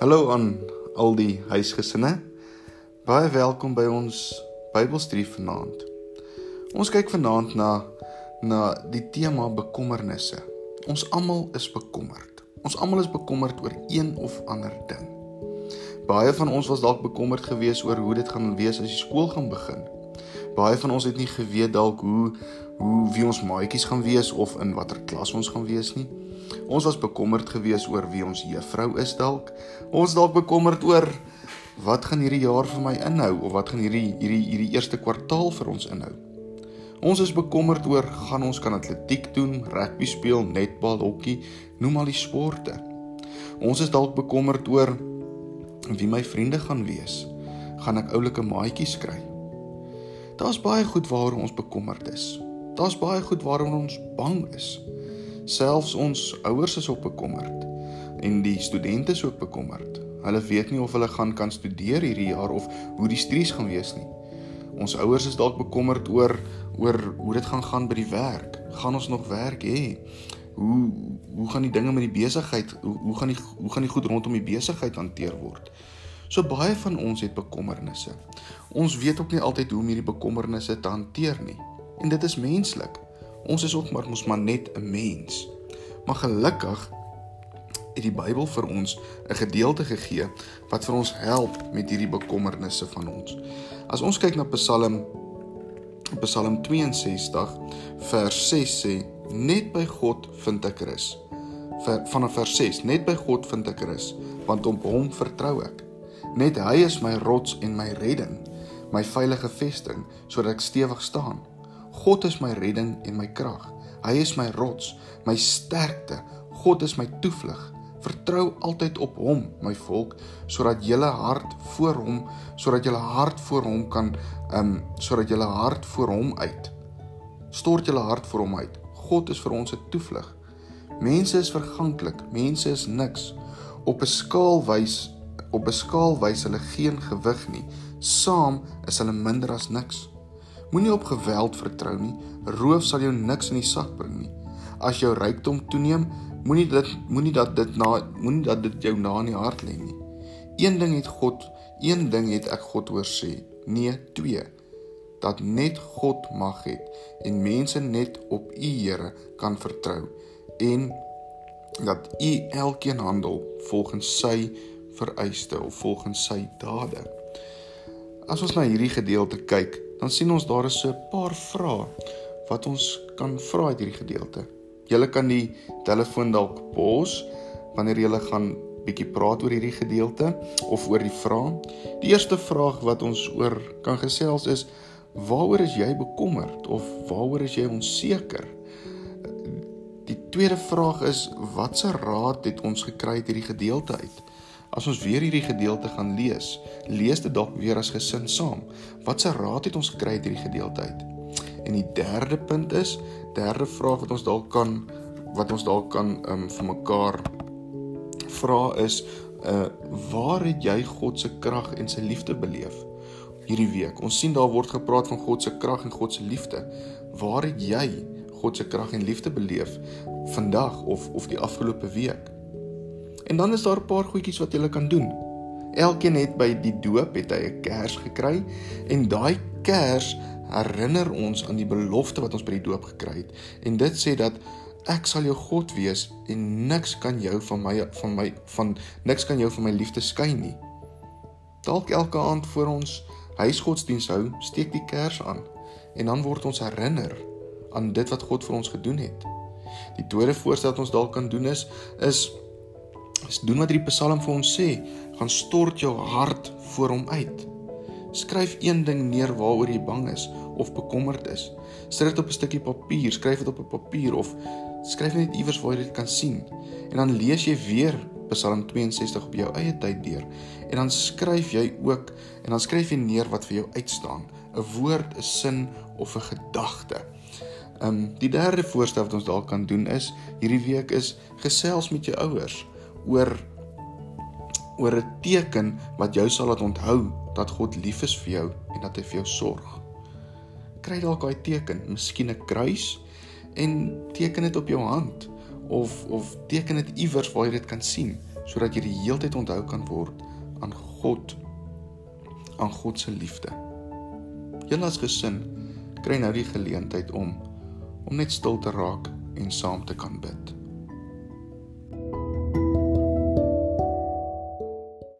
Hallo aan al die huisgesinne. Baie welkom by ons Bybelstudie vanaand. Ons kyk vanaand na na die tema bekommernisse. Ons almal is bekommerd. Ons almal is bekommerd oor een of ander ding. Baie van ons was dalk bekommerd geweest oor hoe dit gaan wees as die skool gaan begin. Baie van ons het nie geweet dalk hoe hoe wie ons maatjies gaan wees of in watter klas ons gaan wees nie. Ons was bekommerd geweest oor wie ons juffrou is dalk. Ons dalk bekommerd oor wat gaan hierdie jaar vir my inhou of wat gaan hierdie hierdie hierdie eerste kwartaal vir ons inhou. Ons is bekommerd oor gaan ons kan atletiek doen, rugby speel, netbal, hokkie, noem al die sporte. Ons is dalk bekommerd oor wie my vriende gaan wees. Gaan ek oulike maatjies kry? Daar's baie goed waaroor ons bekommerd is. Daar's baie goed waaroor ons bang is. Selfs ons ouers is ook bekommerd en die studente is ook bekommerd. Hulle weet nie of hulle gaan kan studeer hierdie jaar of hoe die studies gaan wees nie. Ons ouers is dalk bekommerd oor oor hoe dit gaan gaan by die werk. Gaan ons nog werk hê? Hoe hoe gaan die dinge met die besigheid hoe hoe gaan die hoe gaan die goed rondom die besigheid hanteer word? So baie van ons het bekommernisse. Ons weet ook nie altyd hoe om hierdie bekommernisse te hanteer nie. En dit is menslik. Ons is ook maar mos maar net 'n mens. Maar gelukkig het die Bybel vir ons 'n gedeelte gegee wat vir ons help met hierdie bekommernisse van ons. As ons kyk na Psalm Psalm 62 vers 6 sê net by God vind ek rus. Vanaf vers 6 net by God vind ek rus want op hom vertrou ek. Net hy is my rots en my redding, my veilige vesting sodat ek stewig staan. God is my redding en my krag. Hy is my rots, my sterkte. God is my toevlug. Vertrou altyd op hom, my volk, sodat julle hart voor hom, sodat julle hart voor hom kan ehm um, sodat julle hart voor hom uit. Stort julle hart voor hom uit. God is vir ons 'n toevlug. Mense is verganklik, mense is niks. Op 'n skaal wys op 'n skaal wys hulle geen gewig nie. Saam is hulle minder as niks. Moenie op geweld vertrou nie. Roof sal jou niks in die sak bring nie. As jou rykdom toeneem, moenie dit moenie dat dit na moenie dat dit jou na in die hart lê nie. Een ding het God, een ding het ek God hoor sê. Nee, twee. Dat net God mag het en mense net op U Here kan vertrou en dat U elkeen handel volgens sy vereiste of volgens sy dade. As ons na hierdie gedeelte kyk, dan sien ons daar is so 'n paar vrae wat ons kan vra uit hierdie gedeelte. Julle kan die telefoon dalk pos wanneer jy gaan bietjie praat oor hierdie gedeelte of oor die vraag. Die eerste vraag wat ons oor kan gesels is: Waaroor is jy bekommerd of waaroor is jy onseker? Die tweede vraag is: Watse raad het ons gekry uit hierdie gedeelte uit? As ons weer hierdie gedeelte gaan lees, lees dit dalk weer as gesin saam. Watse raad het ons gekry uit hierdie gedeelte uit? En die derde punt is, derde vraag wat ons dalk kan wat ons dalk kan um, vir mekaar vra is, uh waar het jy God se krag en sy liefde beleef hierdie week? Ons sien daar word gepraat van God se krag en God se liefde. Waar het jy God se krag en liefde beleef vandag of of die afgelope week? En dan is daar 'n paar goedjies wat jy kan doen. Elkeen het by die doop het hy 'n kers gekry en daai kers herinner ons aan die belofte wat ons by die doop gekry het. En dit sê dat ek sal jou God wees en niks kan jou van my van my van niks kan jou van my liefde skei nie. Dalk elke aand voor ons huisgodsdiens hou, steek die kers aan en dan word ons herinner aan dit wat God vir ons gedoen het. Die tweede voorstel wat ons dalk kan doen is is As doen wat die Psalm vir ons sê, gaan stort jou hart voor hom uit. Skryf een ding neer waaroor jy bang is of bekommerd is. Sit dit op 'n stukkie papier, skryf dit op 'n papier of skryf net iewers waar jy dit kan sien. En dan lees jy weer Psalm 62 op jou eie tyd deur. En dan skryf jy ook en dan skryf jy neer wat vir jou uitstaan, 'n woord, 'n sin of 'n gedagte. Ehm um, die derde voorstel wat ons dalk kan doen is hierdie week is gesels met jou ouers oor oor 'n teken wat jou sal laat onthou dat God lief is vir jou en dat hy vir jou sorg. Kry dalk daai teken, miskien 'n kruis en teken dit op jou hand of of teken dit iewers waar jy dit kan sien sodat jy die heeltyd onthou kan word aan God aan God se liefde. Julle as gesin kry nou die geleentheid om om net stil te raak en saam te kan bid.